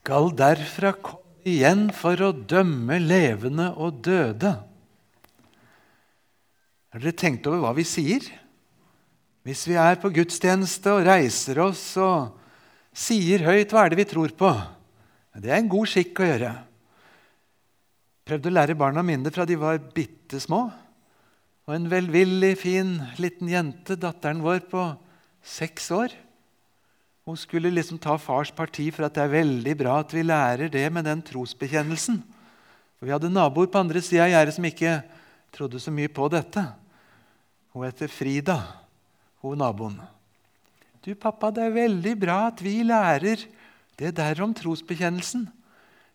skal derfra komme igjen for å dømme levende og døde. Har dere tenkt over hva vi sier? Hvis vi er på gudstjeneste og reiser oss og sier høyt hva er det vi tror på? Det er en god skikk å gjøre. Prøvde å lære barna mine fra de var bitte små. Og en velvillig, fin liten jente, datteren vår på seks år, hun skulle liksom ta fars parti for at det er veldig bra at vi lærer det med den trosbekjennelsen. For vi hadde naboer på andre sida av gjerdet som ikke trodde så mye på dette. Hun heter Frida, hun naboen. Du, pappa, det er veldig bra at vi lærer det der om trosbekjennelsen.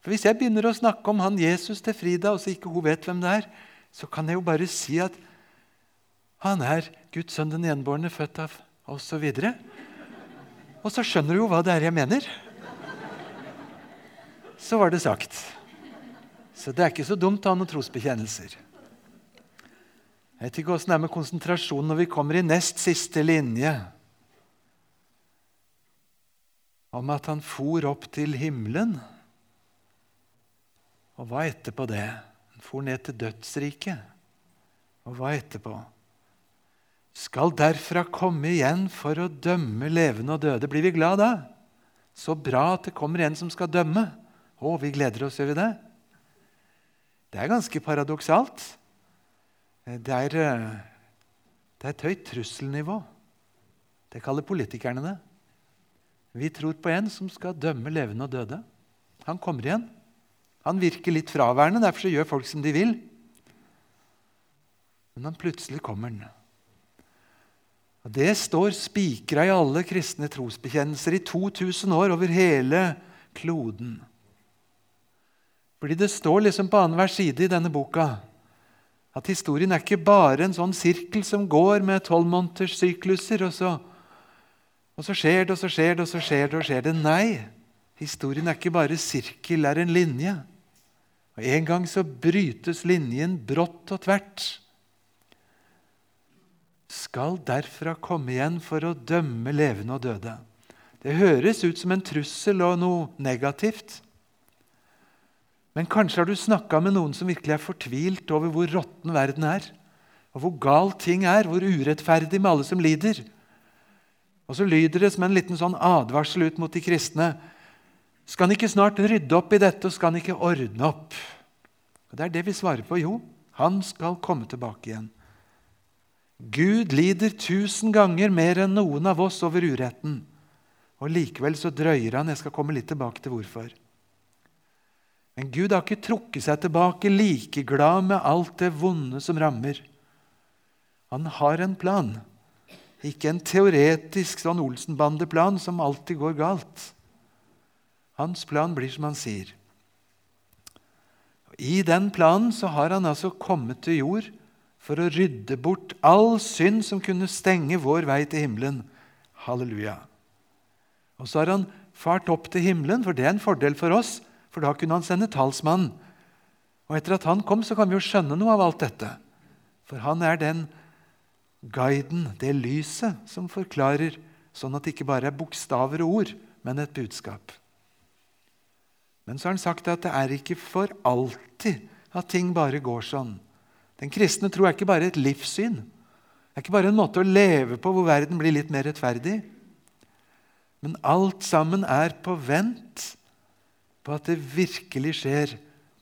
For hvis jeg begynner å snakke om han Jesus til Frida, og så ikke hun vet hvem det er, så kan jeg jo bare si at han er Guds sønn den gjenbårne, født av oss, og videre. Og så skjønner du jo hva det er jeg mener. Så var det sagt. Så det er ikke så dumt å ha noen trosbekjennelser. Jeg vet ikke åssen det er med konsentrasjonen når vi kommer i nest siste linje. Om at han for opp til himmelen. Og hva etterpå det? Han for ned til dødsriket. Og hva etterpå? skal derfra komme igjen for å dømme levende og døde. Blir vi glad da? Så bra at det kommer en som skal dømme. Å, vi gleder oss, gjør vi det? Det er ganske paradoksalt. Eh, det er, eh, det er et høyt trusselnivå. Det kaller politikerne det. Vi tror på en som skal dømme levende og døde. Han kommer igjen. Han virker litt fraværende, derfor gjør folk som de vil. Men han plutselig kommer han. Og Det står spikra i alle kristne trosbekjennelser i 2000 år over hele kloden. Fordi det står liksom på annenhver side i denne boka at historien er ikke bare en sånn sirkel som går med tolvmånederssykluser, og, så, og så skjer det, og så skjer det, og så skjer det, og skjer det. Nei, historien er ikke bare sirkel, er en linje. Og En gang så brytes linjen brått og tvert skal derfra komme igjen for å dømme levende og døde. Det høres ut som en trussel og noe negativt. Men kanskje har du snakka med noen som virkelig er fortvilt over hvor råtten verden er, og hvor galt ting er, hvor urettferdig med alle som lider. Og så lyder det som en liten sånn advarsel ut mot de kristne. Skal han ikke snart rydde opp i dette, og skal han ikke ordne opp? Og Det er det vi svarer på. Jo, han skal komme tilbake igjen. Gud lider tusen ganger mer enn noen av oss over uretten. Og Likevel så drøyer han. Jeg skal komme litt tilbake til hvorfor. Men Gud har ikke trukket seg tilbake like glad med alt det vonde som rammer. Han har en plan, ikke en teoretisk sånn Olsenbande-plan som alltid går galt. Hans plan blir som han sier. I den planen så har han altså kommet til jord for å rydde bort all synd som kunne stenge vår vei til himmelen. Halleluja. Og så har han fart opp til himmelen, for det er en fordel for oss, for da kunne han sende talsmannen. Og etter at han kom, så kan vi jo skjønne noe av alt dette. For han er den guiden, det lyset, som forklarer, sånn at det ikke bare er bokstaver og ord, men et budskap. Men så har han sagt at det er ikke for alltid at ting bare går sånn. Den kristne tro er ikke bare et livssyn. Det er ikke bare en måte å leve på hvor verden blir litt mer rettferdig. Men alt sammen er på vent på at det virkelig skjer,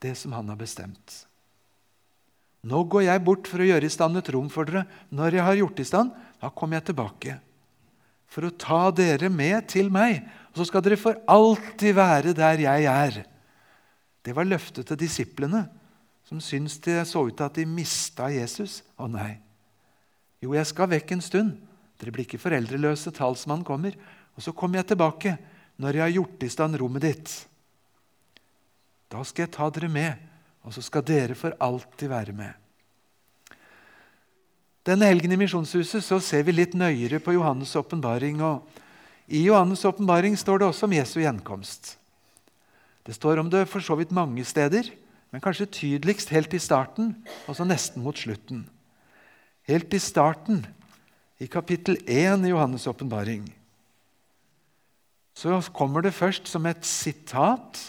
det som han har bestemt. Nå går jeg bort for å gjøre i stand et rom for dere. Når jeg har gjort i stand, da kommer jeg tilbake. For å ta dere med til meg. Og så skal dere for alltid være der jeg er. Det var løftet til disiplene som syntes det så ut til at de mista Jesus. Å nei. Jo, jeg skal vekk en stund. Dere blir ikke foreldreløse. Talsmannen kommer. Og så kommer jeg tilbake når jeg har gjort i stand rommet ditt. Da skal jeg ta dere med, og så skal dere for alltid være med. Denne helgen i Misjonshuset så ser vi litt nøyere på Johannes' åpenbaring. I Johannes' åpenbaring står det også om Jesu gjenkomst. Det står om det for så vidt mange steder. Men kanskje tydeligst helt i starten, og så nesten mot slutten. Helt i starten, i kapittel 1 i Johannes' åpenbaring, så kommer det først som et sitat.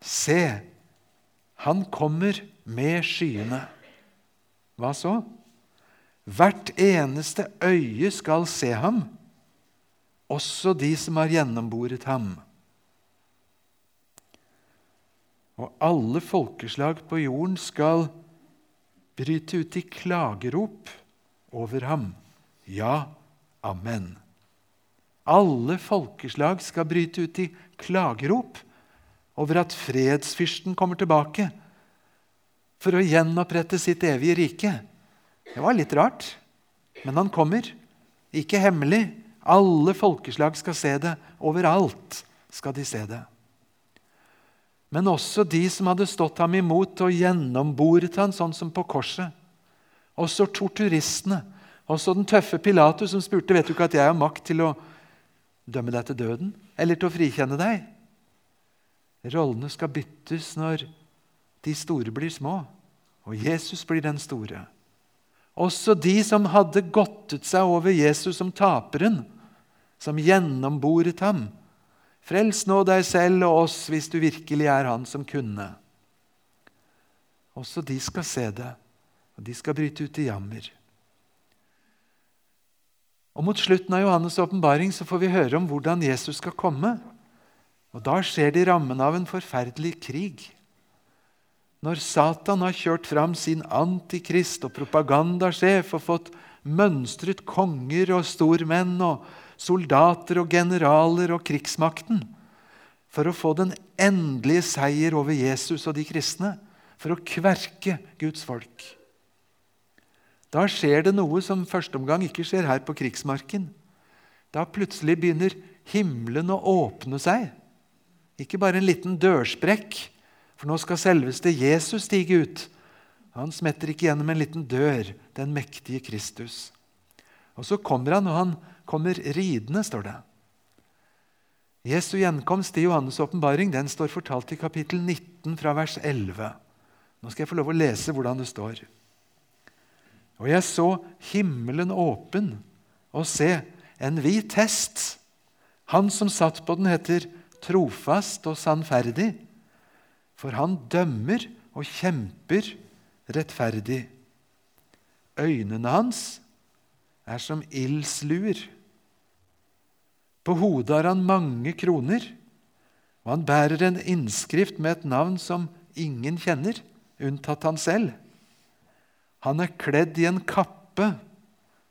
Se, han kommer med skyene. Hva så? Hvert eneste øye skal se ham, også de som har gjennomboret ham. Og alle folkeslag på jorden skal bryte ut i klagerop over ham. Ja, amen. Alle folkeslag skal bryte ut i klagerop over at fredsfyrsten kommer tilbake for å gjenopprette sitt evige rike. Det var litt rart, men han kommer. Ikke hemmelig. Alle folkeslag skal se det. Overalt skal de se det. Men også de som hadde stått ham imot og gjennomboret han sånn som på korset. Også torturistene. Også den tøffe Pilatus som spurte vet du ikke at jeg har makt til å dømme deg til døden eller til å frikjenne deg. Rollene skal byttes når de store blir små, og Jesus blir den store. Også de som hadde godtet seg over Jesus som taperen, som gjennomboret ham. Frels nå deg selv og oss hvis du virkelig er han som kunne. Også de skal se det, og de skal bryte ut i jammer. Og Mot slutten av Johannes' åpenbaring får vi høre om hvordan Jesus skal komme. Og Da skjer det i rammen av en forferdelig krig. Når Satan har kjørt fram sin antikrist og propagandasjef og fått mønstret konger og stormenn og soldater og generaler og krigsmakten for å få den endelige seier over Jesus og de kristne, for å kverke Guds folk. Da skjer det noe som første omgang ikke skjer her på krigsmarken. Da plutselig begynner himmelen å åpne seg. Ikke bare en liten dørsprekk, for nå skal selveste Jesus stige ut. Han smetter ikke gjennom en liten dør, den mektige Kristus. Og så kommer han, og han kommer ridende, står det. Jesu gjenkomst i Johannes' åpenbaring står fortalt i kapittel 19 fra vers 11. Nå skal jeg få lov å lese hvordan det står. Og jeg så himmelen åpen, og se, en hvit hest. Han som satt på den, heter trofast og sannferdig for han dømmer og kjemper rettferdig. Øynene hans er som ildsluer. På hodet har han mange kroner, og han bærer en innskrift med et navn som ingen kjenner, unntatt han selv. Han er kledd i en kappe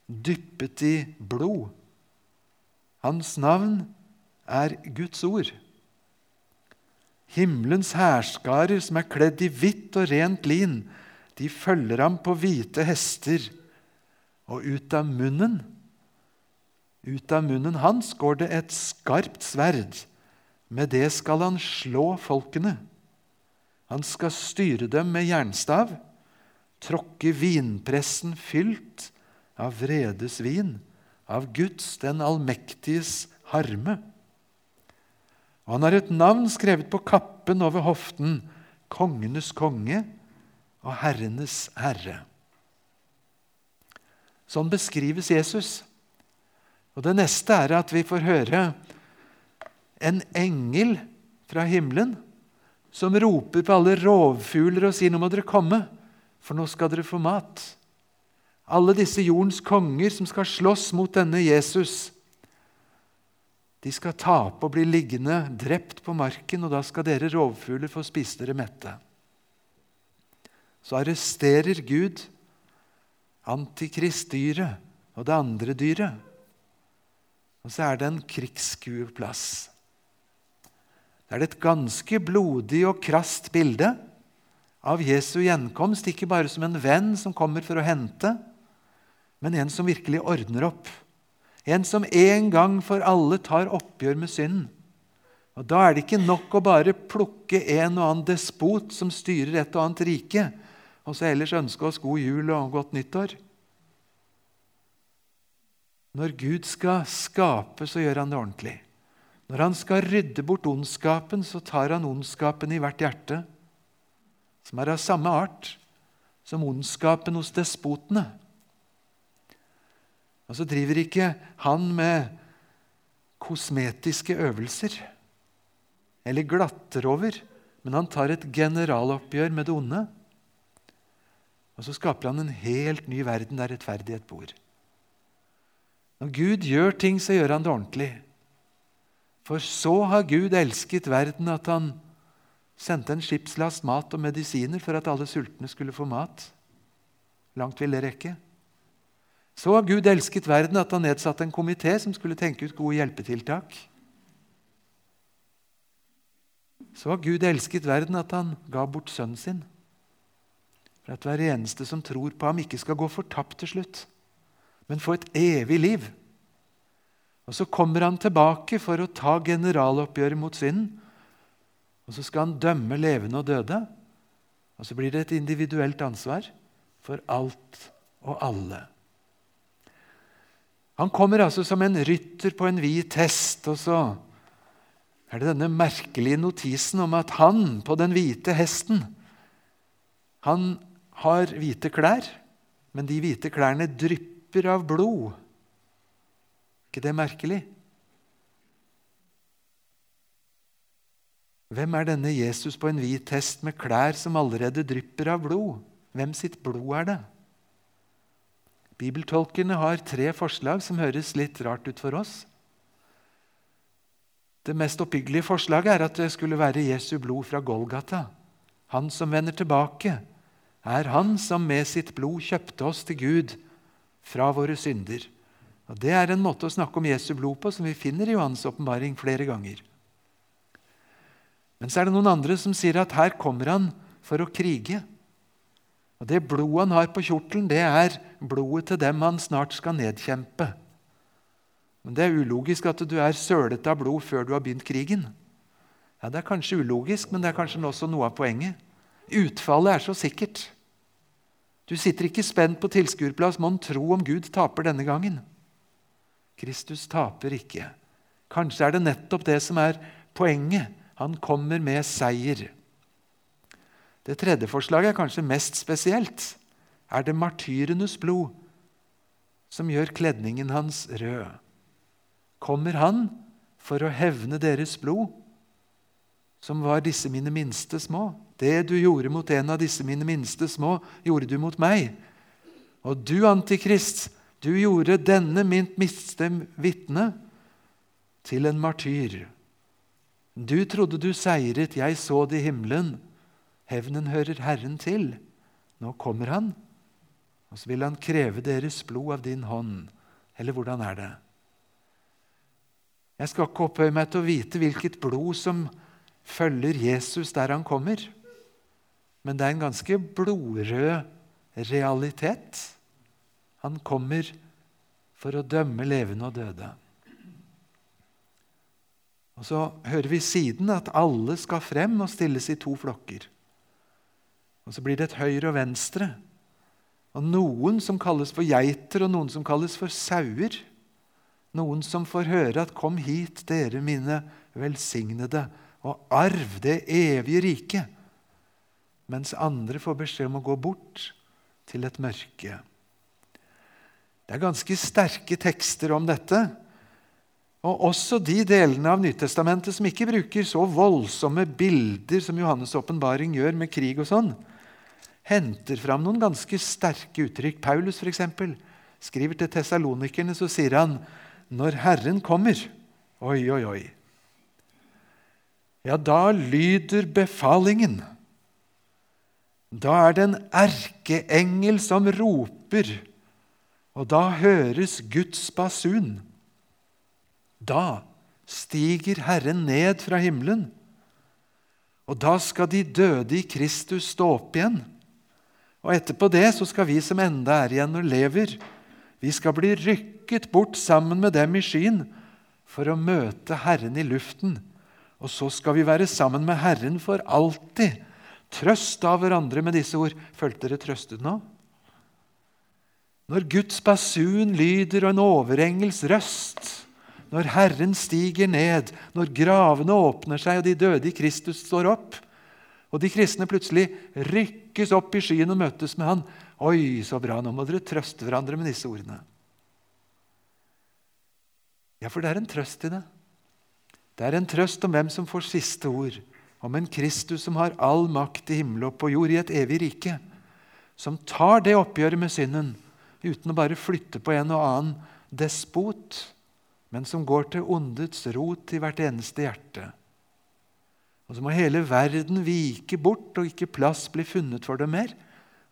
dyppet i blod. Hans navn er Guds ord. Himmelens hærskarer som er kledd i hvitt og rent lin, de følger ham på hvite hester. Og ut av munnen ut av munnen hans går det et skarpt sverd. Med det skal han slå folkene. Han skal styre dem med jernstav, tråkke vinpressen fylt av vredes vin, av Guds, den allmektiges, harme. Og han har et navn skrevet på kappen over hoften kongenes konge og herrenes herre. Sånn beskrives Jesus. Og Det neste er at vi får høre en engel fra himmelen som roper på alle rovfugler og sier nå må dere komme, for nå skal dere få mat. Alle disse jordens konger som skal slåss mot denne Jesus, de skal tape og bli liggende drept på marken, og da skal dere rovfugler få spise dere mette. Så arresterer Gud antikristdyret og det andre dyret. Og så er det en krigsskueplass. Det er et ganske blodig og krast bilde av Jesu gjenkomst, ikke bare som en venn som kommer for å hente, men en som virkelig ordner opp. En som en gang for alle tar oppgjør med synden. Og Da er det ikke nok å bare plukke en og annen despot som styrer et og annet rike, og så ellers ønske oss god jul og godt nyttår. Når Gud skal skape, så gjør han det ordentlig. Når han skal rydde bort ondskapen, så tar han ondskapen i hvert hjerte, som er av samme art som ondskapen hos despotene. Og så driver ikke han med kosmetiske øvelser eller glatter over, men han tar et generaloppgjør med det onde. Og så skaper han en helt ny verden der rettferdighet bor. Når Gud gjør ting, så gjør han det ordentlig. For så har Gud elsket verden at han sendte en skipslast mat og medisiner for at alle sultne skulle få mat. Langt vil det rekke. Så har Gud elsket verden at han nedsatte en komité som skulle tenke ut gode hjelpetiltak. Så har Gud elsket verden at han ga bort sønnen sin, for at hver eneste som tror på ham, ikke skal gå fortapt til slutt, men få et evig liv. Og Så kommer han tilbake for å ta generaloppgjøret mot synden. Og så skal han dømme levende og døde. Og så blir det et individuelt ansvar for alt og alle. Han kommer altså som en rytter på en hvit hest, og så er det denne merkelige notisen om at han på den hvite hesten Han har hvite klær, men de hvite klærne drypper av blod. Ikke det merkelig? Hvem er denne Jesus på en hvit hest med klær som allerede drypper av blod? Hvem sitt blod er det? Bibeltolkerne har tre forslag som høres litt rart ut for oss. Det mest oppbyggelige forslaget er at det skulle være Jesu blod fra Golgata. Han som vender tilbake, er han som med sitt blod kjøpte oss til Gud fra våre synder. Og Det er en måte å snakke om Jesu blod på som vi finner i Johans åpenbaring flere ganger. Men så er det noen andre som sier at her kommer han for å krige. Og Det blodet han har på kjortelen, det er blodet til dem han snart skal nedkjempe. Men Det er ulogisk at du er sølete av blod før du har begynt krigen. Ja, Det er kanskje ulogisk, men det er kanskje også noe av poenget. Utfallet er så sikkert. Du sitter ikke spent på tilskuerplass, mon tro om Gud taper denne gangen. Kristus taper ikke. Kanskje er det nettopp det som er poenget. Han kommer med seier. Det tredje forslaget er kanskje mest spesielt. Er det martyrenes blod som gjør kledningen hans rød? Kommer han for å hevne deres blod, som var disse mine minste små? Det du gjorde mot en av disse mine minste små, gjorde du mot meg. Og du, Antikrist, du gjorde denne mitt miste vitne til en martyr. Du trodde du seiret, jeg så det i himmelen. Hevnen hører Herren til. Nå kommer han, og så vil han kreve deres blod av din hånd. Eller hvordan er det? Jeg skal ikke opphøye meg til å vite hvilket blod som følger Jesus der han kommer. Men det er en ganske blodrød realitet. Han kommer for å dømme levende og døde. Og Så hører vi siden at alle skal frem og stilles i to flokker. Og så blir det et høyre og venstre. Og noen som kalles for geiter, og noen som kalles for sauer. Noen som får høre at 'Kom hit, dere mine velsignede, og arv det evige riket'. Mens andre får beskjed om å gå bort til et mørke. Det er ganske sterke tekster om dette. Og også de delene av Nytestamentet som ikke bruker så voldsomme bilder som Johannes' åpenbaring gjør med krig og sånn henter fram noen ganske sterke uttrykk. Paulus eksempel, skriver til tessalonikerne, så sier han når Herren kommer Oi, oi, oi. Ja, da lyder befalingen. Da er det en erkeengel som roper, og da høres Guds basun. Da stiger Herren ned fra himmelen, og da skal de døde i Kristus stå opp igjen. Og etterpå det så skal vi som enda er igjen og lever, vi skal bli rykket bort sammen med dem i skyen for å møte Herren i luften. Og så skal vi være sammen med Herren for alltid. Trøst av hverandre med disse ord. Følte dere trøstet nå? Når Guds basun lyder og en overengels røst, når Herren stiger ned, når gravene åpner seg og de døde i Kristus står opp, og de kristne plutselig rykkes opp i skyen og møtes med han. Oi, så bra! Nå må dere trøste hverandre med disse ordene. Ja, for det er en trøst i det. Det er en trøst om hvem som får siste ord, om en Kristus som har all makt i himmel og på jord, i et evig rike, som tar det oppgjøret med synden uten å bare flytte på en og annen despot, men som går til ondets rot i hvert eneste hjerte. Og så må hele verden vike bort, og ikke plass bli funnet for dem mer.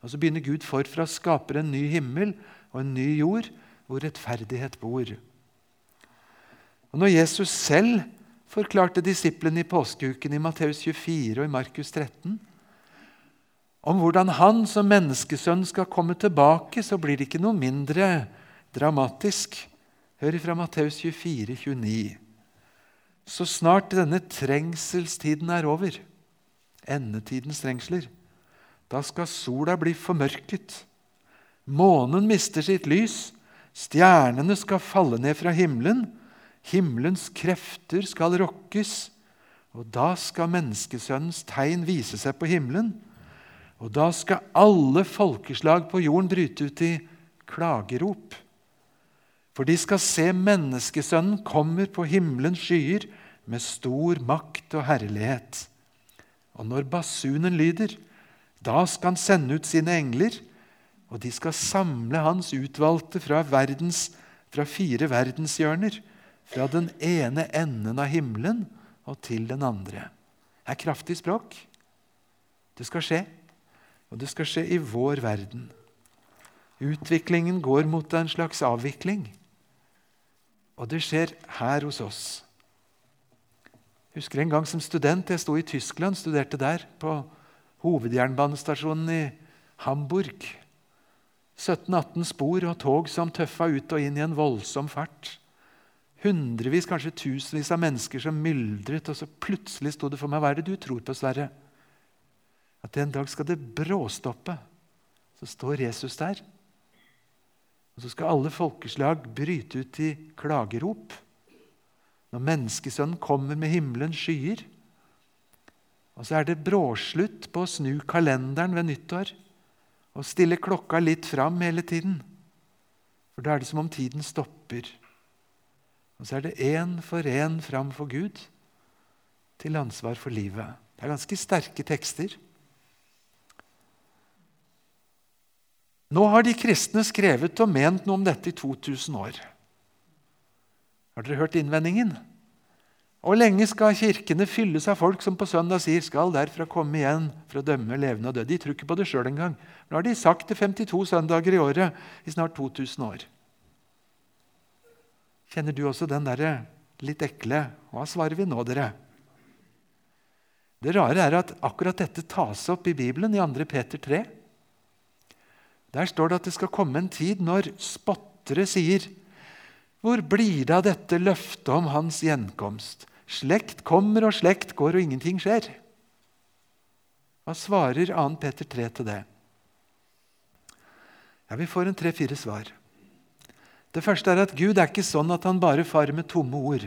Og så begynner Gud forfra å skape en ny himmel og en ny jord hvor rettferdighet bor. Og Når Jesus selv forklarte disiplene i påskeuken i Matteus 24 og i Markus 13 om hvordan han som menneskesønn skal komme tilbake, så blir det ikke noe mindre dramatisk. Hør fra Matteus 24, 29. Så snart denne trengselstiden er over, endetidens trengsler, da skal sola bli formørket. Månen mister sitt lys, stjernene skal falle ned fra himmelen, himmelens krefter skal rokkes, og da skal menneskesønnens tegn vise seg på himmelen, og da skal alle folkeslag på jorden bryte ut i klagerop. For de skal se menneskesønnen kommer på himmelens skyer med stor makt og herlighet. Og når basunen lyder, da skal han sende ut sine engler, og de skal samle hans utvalgte fra, verdens, fra fire verdenshjørner, fra den ene enden av himmelen og til den andre. Det er kraftig språk. Det skal skje, og det skal skje i vår verden. Utviklingen går mot en slags avvikling. Og det skjer her hos oss. Jeg husker en gang som student. Jeg sto i Tyskland, studerte der, på hovedjernbanestasjonen i Hamburg. 17-18 spor og tog som tøffa ut og inn i en voldsom fart. Hundrevis, kanskje tusenvis av mennesker som myldret, og så plutselig sto det for meg Hva er det du tror på, Sverre? At en dag skal det bråstoppe. Så står Jesus der. Og så skal alle folkeslag bryte ut i klagerop når menneskesønnen kommer med himmelens skyer. Og så er det bråslutt på å snu kalenderen ved nyttår og stille klokka litt fram hele tiden. For da er det som om tiden stopper. Og så er det én for én fram for Gud til ansvar for livet. Det er ganske sterke tekster. Nå har de kristne skrevet og ment noe om dette i 2000 år. Har dere hørt innvendingen? Og lenge skal kirkene fylles av folk som på søndag sier 'skal derfra komme igjen for å dømme levende og døde'. De tror ikke på det sjøl engang. Nå har de sagt det 52 søndager i året i snart 2000 år. Kjenner du også den derre litt ekle 'Hva svarer vi nå, dere?' Det rare er at akkurat dette tas opp i Bibelen, i 2. Peter 3. Der står det at det skal komme en tid når spottere sier Hvor blir det av dette løftet om hans gjenkomst? Slekt kommer og slekt går, og ingenting skjer. Hva svarer 2. Peter 3 til det? Ja, Vi får en tre-fire svar. Det første er at Gud er ikke sånn at han bare farer med tomme ord.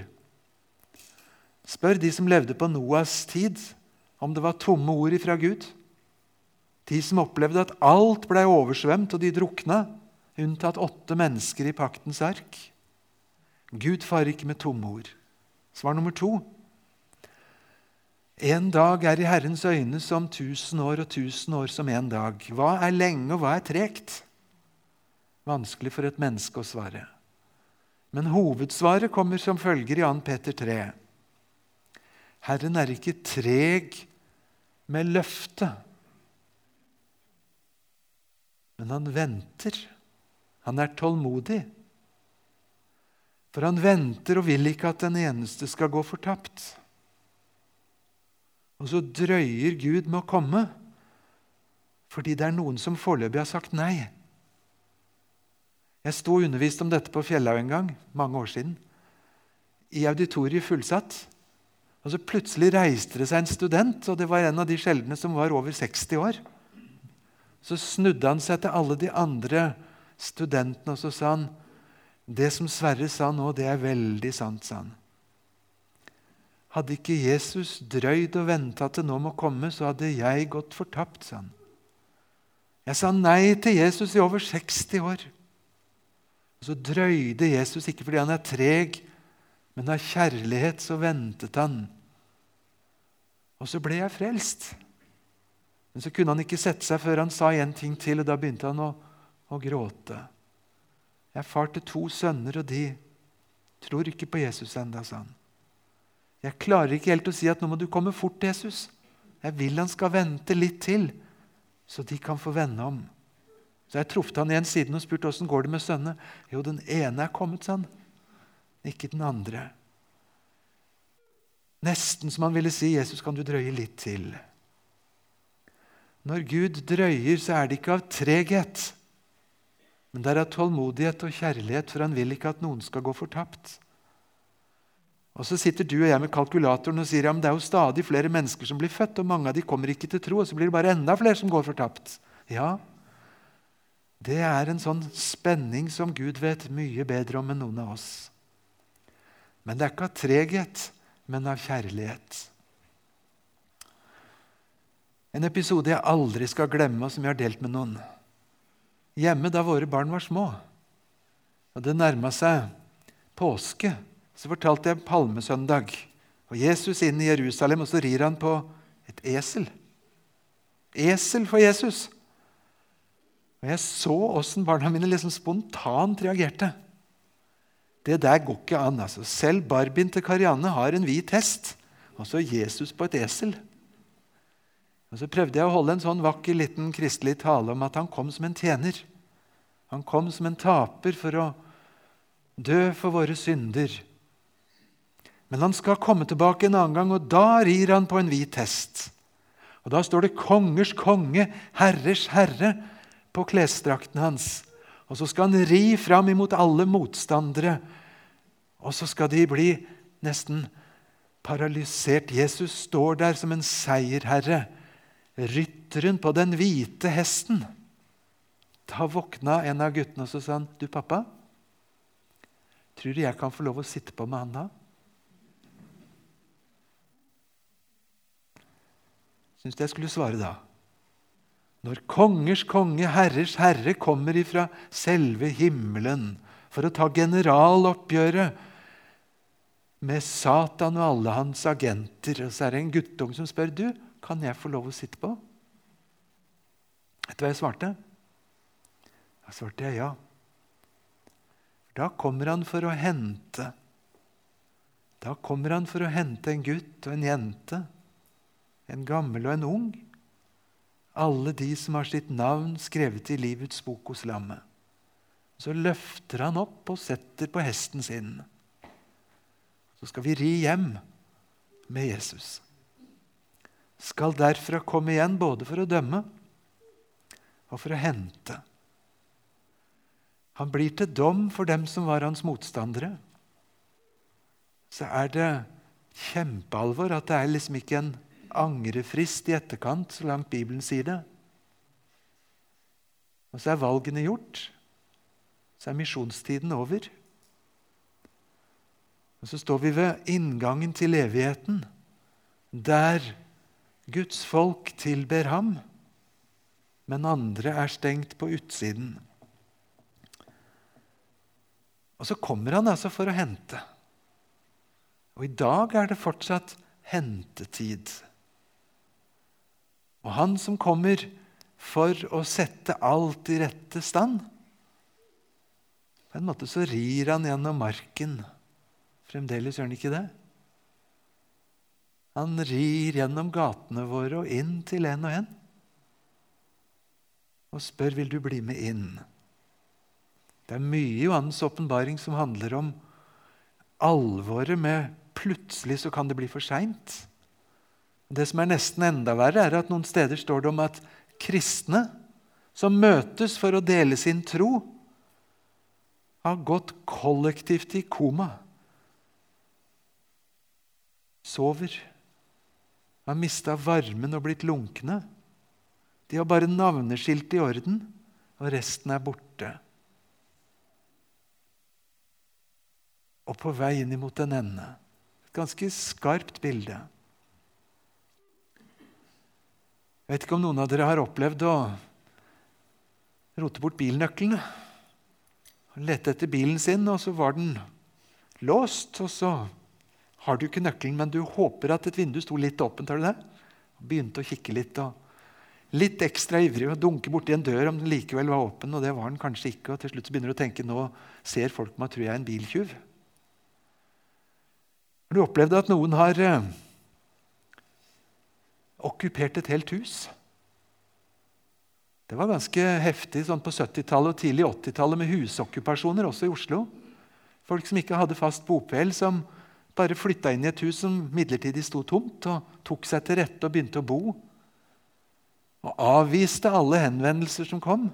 Spør de som levde på Noas tid, om det var tomme ord ifra Gud. De som opplevde at alt ble oversvømt og de drukna, unntatt åtte mennesker i paktens ark. Gud farer ikke med tomme ord. Svar nummer to. En dag er i Herrens øyne som tusen år og tusen år som en dag. Hva er lenge, og hva er tregt? Vanskelig for et menneske å svare. Men hovedsvaret kommer som følger i 2. Peter 3. Herren er ikke treg med løftet men han venter. Han er tålmodig. For han venter og vil ikke at den eneste skal gå fortapt. Og så drøyer Gud med å komme fordi det er noen som foreløpig har sagt nei. Jeg sto og underviste om dette på Fjellhaug en gang, mange år siden. I auditoriet fullsatt. Og så Plutselig reiste det seg en student, og det var en av de sjeldne som var over 60 år. Så snudde han seg til alle de andre studentene og så sa han, det som Sverre sa nå, det er veldig sant, sa han. Hadde ikke Jesus drøyd og venta til nå må komme, så hadde jeg gått fortapt, sa han. Jeg sa nei til Jesus i over 60 år. Og så drøyde Jesus, ikke fordi han er treg Men av kjærlighet så ventet han. Og så ble jeg frelst. Men så kunne han ikke sette seg før han sa en ting til, og da begynte han å, å gråte. Jeg er far til to sønner, og de tror ikke på Jesus ennå, sa han. Jeg klarer ikke helt å si at nå må du komme fort, Jesus. Jeg vil han skal vente litt til, så de kan få vende om. Så jeg truffet han igjen siden og spurte åssen går det med sønnene. Jo, den ene er kommet, sa han. Ikke den andre. Nesten som han ville si, 'Jesus, kan du drøye litt til?' Når Gud drøyer, så er det ikke av treghet, men det er av tålmodighet og kjærlighet, for han vil ikke at noen skal gå fortapt. Og Så sitter du og jeg med kalkulatoren og sier ja, men det er jo stadig flere mennesker som blir født, og mange av de kommer ikke til tro, og så blir det bare enda flere som går fortapt. Ja, det er en sånn spenning som Gud vet mye bedre om enn noen av oss. Men det er ikke av treghet, men av kjærlighet. En episode jeg aldri skal glemme, og som jeg har delt med noen. Hjemme da våre barn var små, og det nærma seg påske, så fortalte jeg palmesøndag. Og Jesus inn i Jerusalem, og så rir han på et esel. Esel for Jesus! Og Jeg så åssen barna mine liksom spontant reagerte. Det der går ikke an. altså. Selv Barbien til Karianne har en hvit hest, og så Jesus på et esel. Og Så prøvde jeg å holde en sånn vakker liten kristelig tale om at han kom som en tjener. Han kom som en taper for å dø for våre synder. Men han skal komme tilbake en annen gang, og da rir han på en hvit hest. Og Da står det 'kongers konge, herrers herre' på klesdrakten hans. Og så skal han ri fram imot alle motstandere. Og så skal de bli nesten paralysert. Jesus står der som en seierherre, rytteren på den hvite hesten. Da våkna en av guttene og så sa han, 'Du, pappa, tror du jeg kan få lov å sitte på med han da?' Syns du jeg skulle svare da? Når kongers konge, herrers herre, kommer ifra selve himmelen for å ta generaloppgjøret med Satan og alle hans agenter, og så er det en guttung som spør du, kan jeg få lov å sitte på. Vet du hva jeg svarte? Da svarte jeg ja. Da kommer han for å hente. Da kommer han for å hente en gutt og en jente, en gammel og en ung alle de som har sitt navn skrevet i livets bok hos lammet. Så løfter han opp og setter på hesten sin. Så skal vi ri hjem med Jesus. Skal derfra komme igjen både for å dømme og for å hente. Han blir til dom for dem som var hans motstandere. Så er det kjempealvor at det er liksom ikke en angrefrist i etterkant, så langt Bibelen sier det. Og så er valgene gjort. Så er misjonstiden over. Og så står vi ved inngangen til evigheten, der Guds folk tilber ham, men andre er stengt på utsiden. Og så kommer han altså for å hente. Og i dag er det fortsatt hentetid. Og han som kommer for å sette alt i rette stand På en måte så rir han gjennom marken. Fremdeles gjør han ikke det. Han rir gjennom gatene våre og inn til en og en. Og spør vil du bli med inn. Det er mye i Johannes' åpenbaring som handler om alvoret med plutselig så kan det bli for seint. Det som er nesten enda verre, er at noen steder står det om at kristne som møtes for å dele sin tro, har gått kollektivt i koma. Sover. Har mista varmen og blitt lunkne. De har bare navneskilt i orden, og resten er borte. Og på vei inn mot en ende. Et ganske skarpt bilde. Jeg vet ikke om noen av dere har opplevd å rote bort bilnøklene. Lette etter bilen sin, og så var den låst, og så har du ikke nøkkelen, men du håper at et vindu sto litt åpent. har du det? Begynte å kikke litt. og Litt ekstra ivrig og dunke borti en dør om den likevel var åpen. og det var den kanskje ikke, og Til slutt begynner du å tenke nå ser folk meg, tror jeg en biltyv. Har du opplevd at noen har eh, okkupert et helt hus? Det var ganske heftig sånn på 70-tallet og tidlig 80-tallet med husokkupasjoner også i Oslo. Folk som ikke hadde fast bopel, som bare flytta inn i et hus som midlertidig sto tomt, og tok seg til rette og begynte å bo. Og avviste alle henvendelser som kom.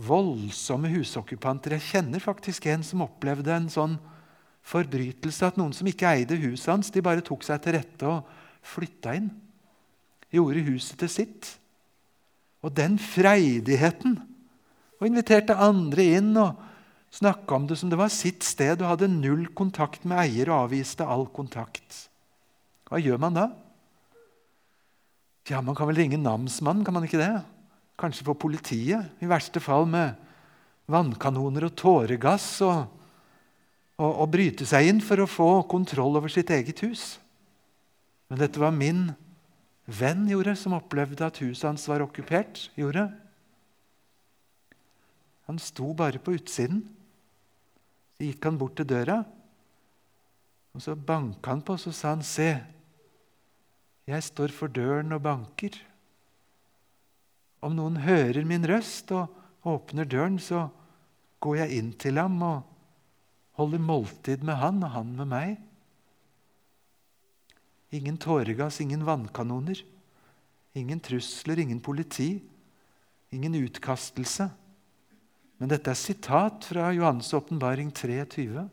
Voldsomme husokkupanter. Jeg kjenner faktisk en som opplevde en sånn forbrytelse at noen som ikke eide huset hans, de bare tok seg til rette og flytta inn. Gjorde huset til sitt. Og den freidigheten! Og inviterte andre inn. og Snakka om det som det var sitt sted og hadde null kontakt med eier og avviste all kontakt. Hva gjør man da? Ja, Man kan vel ringe namsmannen, kan man ikke det? Kanskje få politiet? I verste fall med vannkanoner og tåregass og, og, og bryte seg inn for å få kontroll over sitt eget hus. Men dette var min venn gjorde, som opplevde at huset hans var okkupert. gjorde. Han sto bare på utsiden. Så gikk han bort til døra, og så banka han på, og så sa han, 'Se, jeg står for døren og banker.' Om noen hører min røst og åpner døren, så går jeg inn til ham og holder måltid med han og han med meg. Ingen tåregass, ingen vannkanoner. Ingen trusler, ingen politi. Ingen utkastelse. Men dette er sitat fra Johans' åpenbaring 23.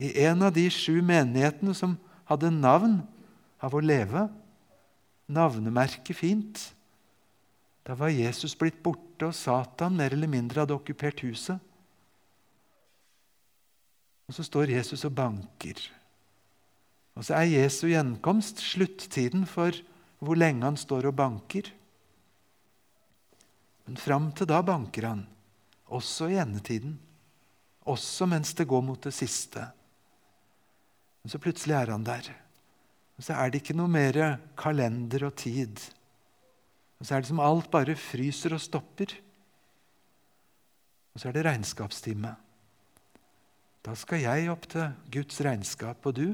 I en av de sju menighetene som hadde navn av å leve, navnemerket fint, da var Jesus blitt borte, og Satan mer eller mindre hadde okkupert huset. Og så står Jesus og banker. Og så er Jesu gjenkomst sluttiden for hvor lenge han står og banker. Men fram til da banker han, også i endetiden. Også mens det går mot det siste. Men så plutselig er han der. Og så er det ikke noe mer kalender og tid. Og så er det som alt bare fryser og stopper. Og så er det regnskapstime. Da skal jeg opp til Guds regnskap, og du?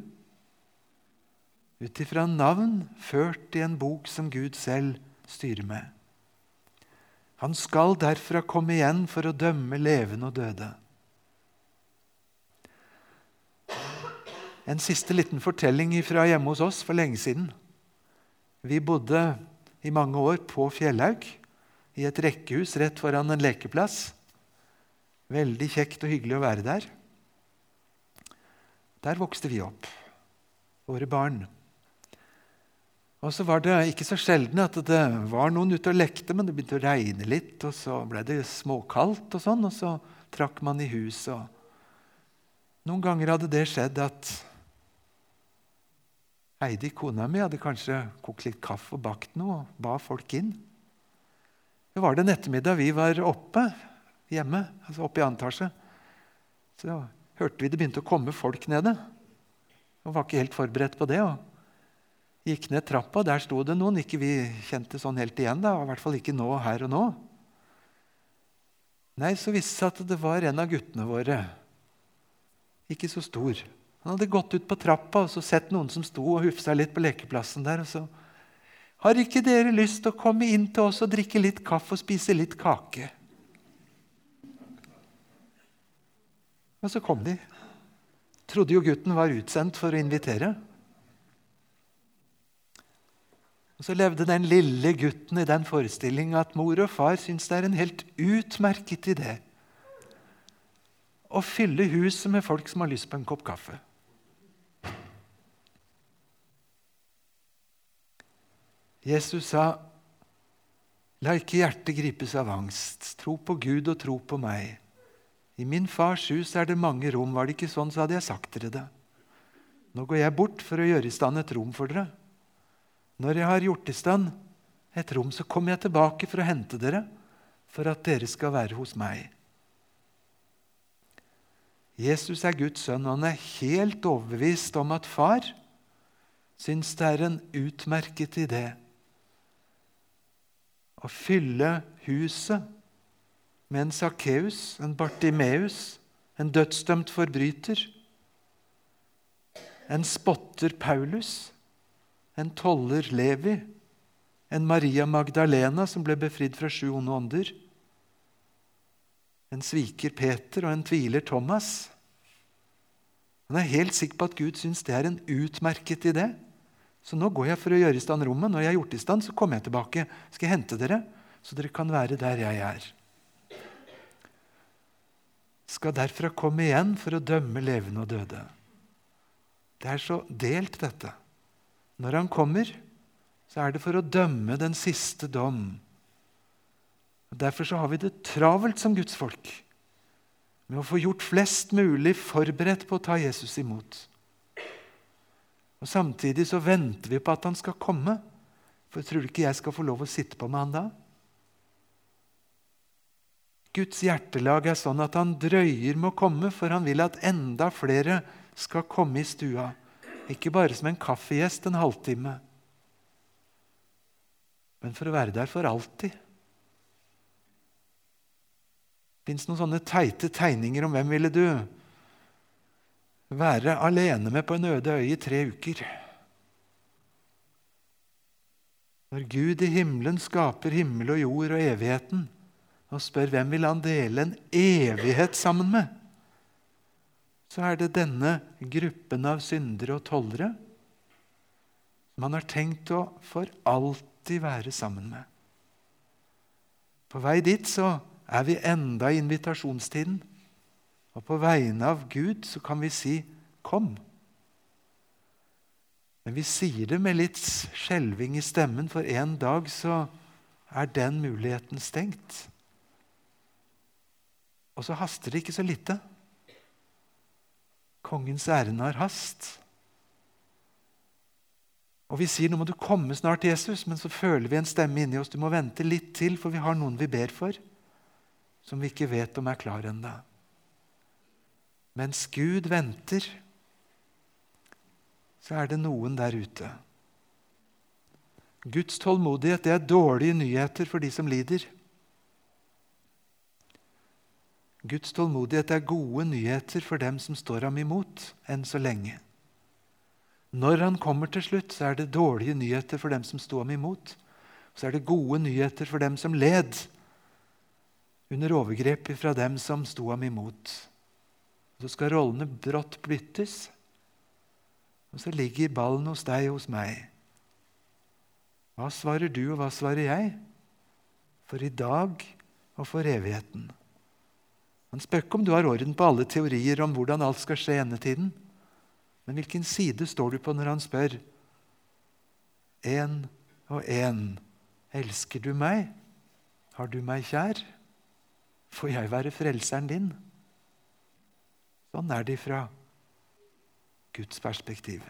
Ut ifra navn ført i en bok som Gud selv styrer med. Han skal derfra komme igjen for å dømme levende og døde. En siste liten fortelling fra hjemme hos oss for lenge siden. Vi bodde i mange år på Fjellhaug, i et rekkehus rett foran en lekeplass. Veldig kjekt og hyggelig å være der. Der vokste vi opp, våre barn. Og så var det ikke så sjelden at det var noen ute og lekte, men det begynte å regne litt, og så ble det småkaldt, og sånn, og så trakk man i huset. Noen ganger hadde det skjedd at Heidi, kona mi, hadde kanskje kokt litt kaffe og bakt noe og ba folk inn. Det var det en ettermiddag vi var oppe hjemme, altså oppe i antasje. Så hørte vi det begynte å komme folk nede. Og var ikke helt forberedt på det. og Gikk ned trappa, der sto det noen. Ikke vi kjente sånn helt igjen, da, i hvert fall ikke nå, her og nå. Nei, så viste det seg at det var en av guttene våre. Ikke så stor. Han hadde gått ut på trappa og så sett noen som sto og hufsa litt på lekeplassen der. og så har ikke dere lyst til å komme inn til oss og drikke litt kaffe og spise litt kake? Og så kom de. Trodde jo gutten var utsendt for å invitere. Og Så levde den lille gutten i den forestillinga at mor og far syns det er en helt utmerket idé å fylle huset med folk som har lyst på en kopp kaffe. Jesus sa, 'La ikke hjertet gripes av angst. Tro på Gud og tro på meg.' 'I min fars hus er det mange rom. Var det ikke sånn, så hadde jeg sagt dere det.' 'Nå går jeg bort for å gjøre i stand et rom for dere.' Når jeg har gjort i stand et rom, så kommer jeg tilbake for å hente dere, for at dere skal være hos meg. Jesus er Guds sønn, og han er helt overbevist om at far syns det er en utmerket idé å fylle huset med en Sakkeus, en Bartimeus, en dødsdømt forbryter, en spotter Paulus, en toller Levi, en Maria Magdalena som ble befridd fra sju onde ånder, en sviker Peter og en tviler Thomas. Han er helt sikker på at Gud syns det er en utmerket idé. Så nå går jeg for å gjøre i stand rommet. Når jeg har gjort i stand, så kommer jeg tilbake. Skal jeg hente dere, så dere kan være der jeg er. Skal derfra komme igjen for å dømme levende og døde. Det er så delt, dette. Når han kommer, så er det for å dømme den siste dom. Derfor så har vi det travelt som Guds folk med å få gjort flest mulig forberedt på å ta Jesus imot. Og Samtidig så venter vi på at han skal komme. For tror du ikke jeg skal få lov å sitte på med han da? Guds hjertelag er sånn at han drøyer med å komme, for han vil at enda flere skal komme i stua. Ikke bare som en kaffegjest en halvtime, men for å være der for alltid. Det fins noen sånne teite tegninger om hvem ville du være alene med på en øde øy i tre uker. Når Gud i himmelen skaper himmel og jord og evigheten, og spør hvem vil han dele en evighet sammen med, så er det denne gruppen av syndere og tollere man har tenkt å for alltid være sammen med. På vei dit så er vi enda i invitasjonstiden. Og på vegne av Gud så kan vi si 'kom'. Men vi sier det med litt skjelving i stemmen, for en dag så er den muligheten stengt. Og så haster det ikke så lite. Kongens ærend har hast. Og vi sier nå må du komme snart, Jesus, men så føler vi en stemme inni oss. Du må vente litt til, for vi har noen vi ber for, som vi ikke vet om er klar ennå. Mens Gud venter, så er det noen der ute. Guds tålmodighet det er dårlige nyheter for de som lider. Guds tålmodighet er gode nyheter for dem som står ham imot, enn så lenge. Når han kommer til slutt, så er det dårlige nyheter for dem som sto ham imot. Så er det gode nyheter for dem som led under overgrep fra dem som sto ham imot. Så skal rollene brått byttes, og så ligger ballen hos deg og hos meg. Hva svarer du, og hva svarer jeg? For i dag og for evigheten. Han spør ikke om du har orden på alle teorier om hvordan alt skal skje i endetiden. Men hvilken side står du på når han spør? Én og én. Elsker du meg? Har du meg kjær? Får jeg være frelseren din? Sånn er det fra Guds perspektiv.